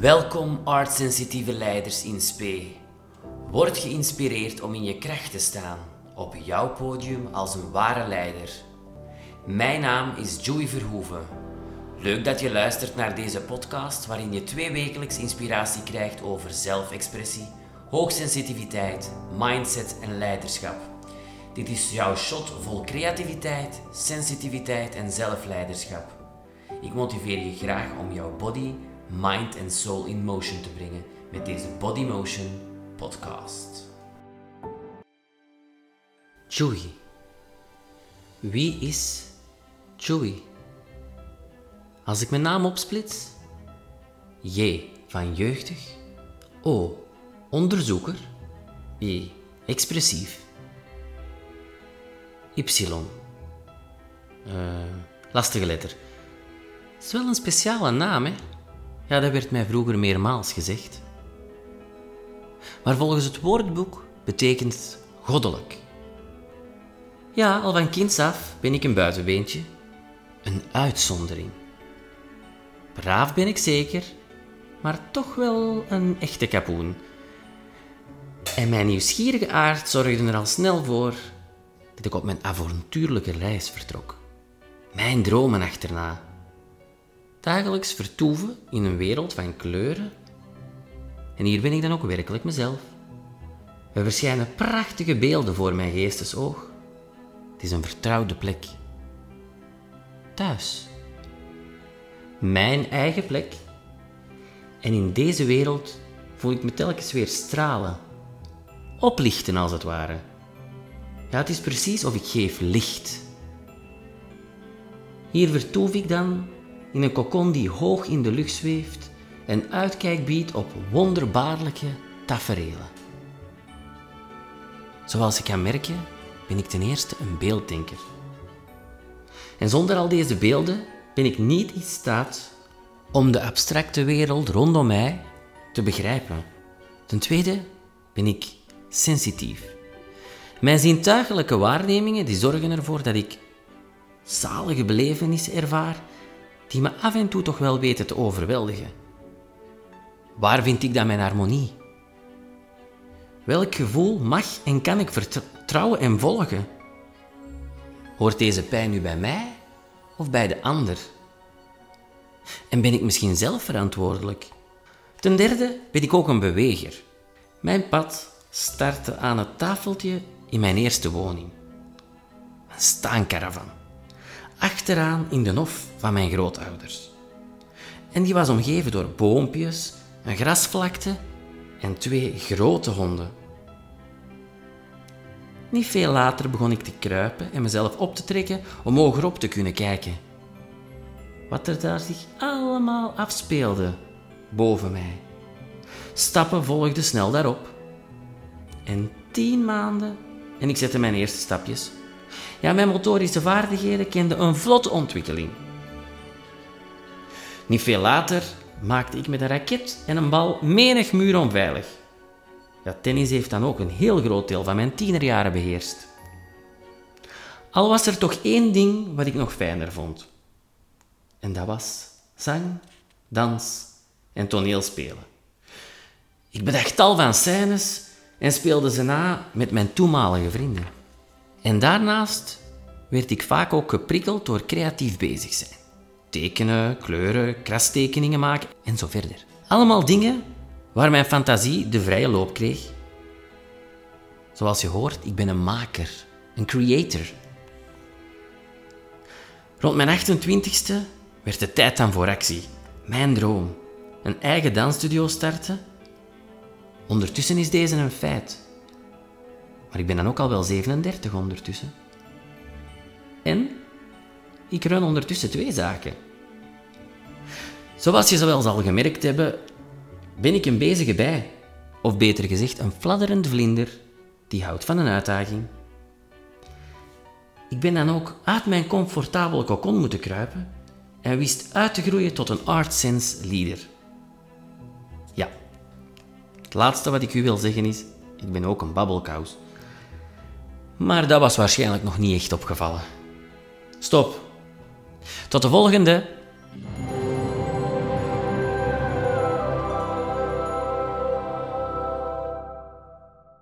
Welkom artsensitieve leiders in spe. Word geïnspireerd om in je kracht te staan, op jouw podium als een ware leider. Mijn naam is Joey Verhoeven. Leuk dat je luistert naar deze podcast waarin je twee wekelijks inspiratie krijgt over zelfexpressie, hoogsensitiviteit, mindset en leiderschap. Dit is jouw shot vol creativiteit, sensitiviteit en zelfleiderschap. Ik motiveer je graag om jouw body, mind en soul in motion te brengen met deze Body Motion podcast. Joey. Wie is Joey? Als ik mijn naam opsplits, J van jeugdig, O onderzoeker, E expressief, Y. Uh, lastige letter. Het is wel een speciale naam, hè? Ja, dat werd mij vroeger meermaals gezegd. Maar volgens het woordboek betekent goddelijk. Ja, al van kinds af ben ik een buitenbeentje. Een uitzondering. Braaf ben ik zeker, maar toch wel een echte kapoen. En mijn nieuwsgierige aard zorgde er al snel voor dat ik op mijn avontuurlijke reis vertrok. Mijn dromen achterna. Dagelijks vertoeven in een wereld van kleuren. En hier ben ik dan ook werkelijk mezelf. Er verschijnen prachtige beelden voor mijn geestesoog. Het is een vertrouwde plek. Thuis. Mijn eigen plek. En in deze wereld voel ik me telkens weer stralen. Oplichten als het ware. Ja, het is precies of ik geef licht. Hier vertoef ik dan in een kokon die hoog in de lucht zweeft en uitkijk biedt op wonderbaarlijke taferelen. Zoals je kan merken, ben ik ten eerste een beelddenker. En zonder al deze beelden ben ik niet in staat om de abstracte wereld rondom mij te begrijpen. Ten tweede ben ik sensitief. Mijn zintuigelijke waarnemingen die zorgen ervoor dat ik zalige belevenissen ervaar die me af en toe toch wel weten te overweldigen. Waar vind ik dan mijn harmonie? Welk gevoel mag en kan ik vertrouwen en volgen? Hoort deze pijn nu bij mij of bij de ander? En ben ik misschien zelf verantwoordelijk? Ten derde ben ik ook een beweger. Mijn pad startte aan het tafeltje in mijn eerste woning. Een staankaravan. Achteraan in de hof van mijn grootouders. En die was omgeven door boompjes, een grasvlakte en twee grote honden. Niet veel later begon ik te kruipen en mezelf op te trekken om hogerop te kunnen kijken. Wat er daar zich allemaal afspeelde boven mij. Stappen volgden snel daarop. En tien maanden en ik zette mijn eerste stapjes. Ja, mijn motorische vaardigheden kenden een vlotte ontwikkeling. Niet veel later maakte ik met een raket en een bal menig muur onveilig. Ja, tennis heeft dan ook een heel groot deel van mijn tienerjaren beheerst. Al was er toch één ding wat ik nog fijner vond. En dat was zang, dans en toneelspelen. Ik bedacht tal van scènes en speelde ze na met mijn toenmalige vrienden. En daarnaast werd ik vaak ook geprikkeld door creatief bezig zijn. Tekenen, kleuren, krastekeningen maken en zo verder. Allemaal dingen waar mijn fantasie de vrije loop kreeg. Zoals je hoort, ik ben een maker, een creator. Rond mijn 28ste werd het tijd dan voor actie. Mijn droom. Een eigen dansstudio starten Ondertussen is deze een feit. Maar ik ben dan ook al wel 37 ondertussen. En ik run ondertussen twee zaken. Zoals je wel zal gemerkt hebben, ben ik een bezige bij. Of beter gezegd, een fladderend vlinder die houdt van een uitdaging. Ik ben dan ook uit mijn comfortabele kokon moeten kruipen en wist uit te groeien tot een art sense leader. Het laatste wat ik u wil zeggen is, ik ben ook een babbelkous. Maar dat was waarschijnlijk nog niet echt opgevallen. Stop. Tot de volgende.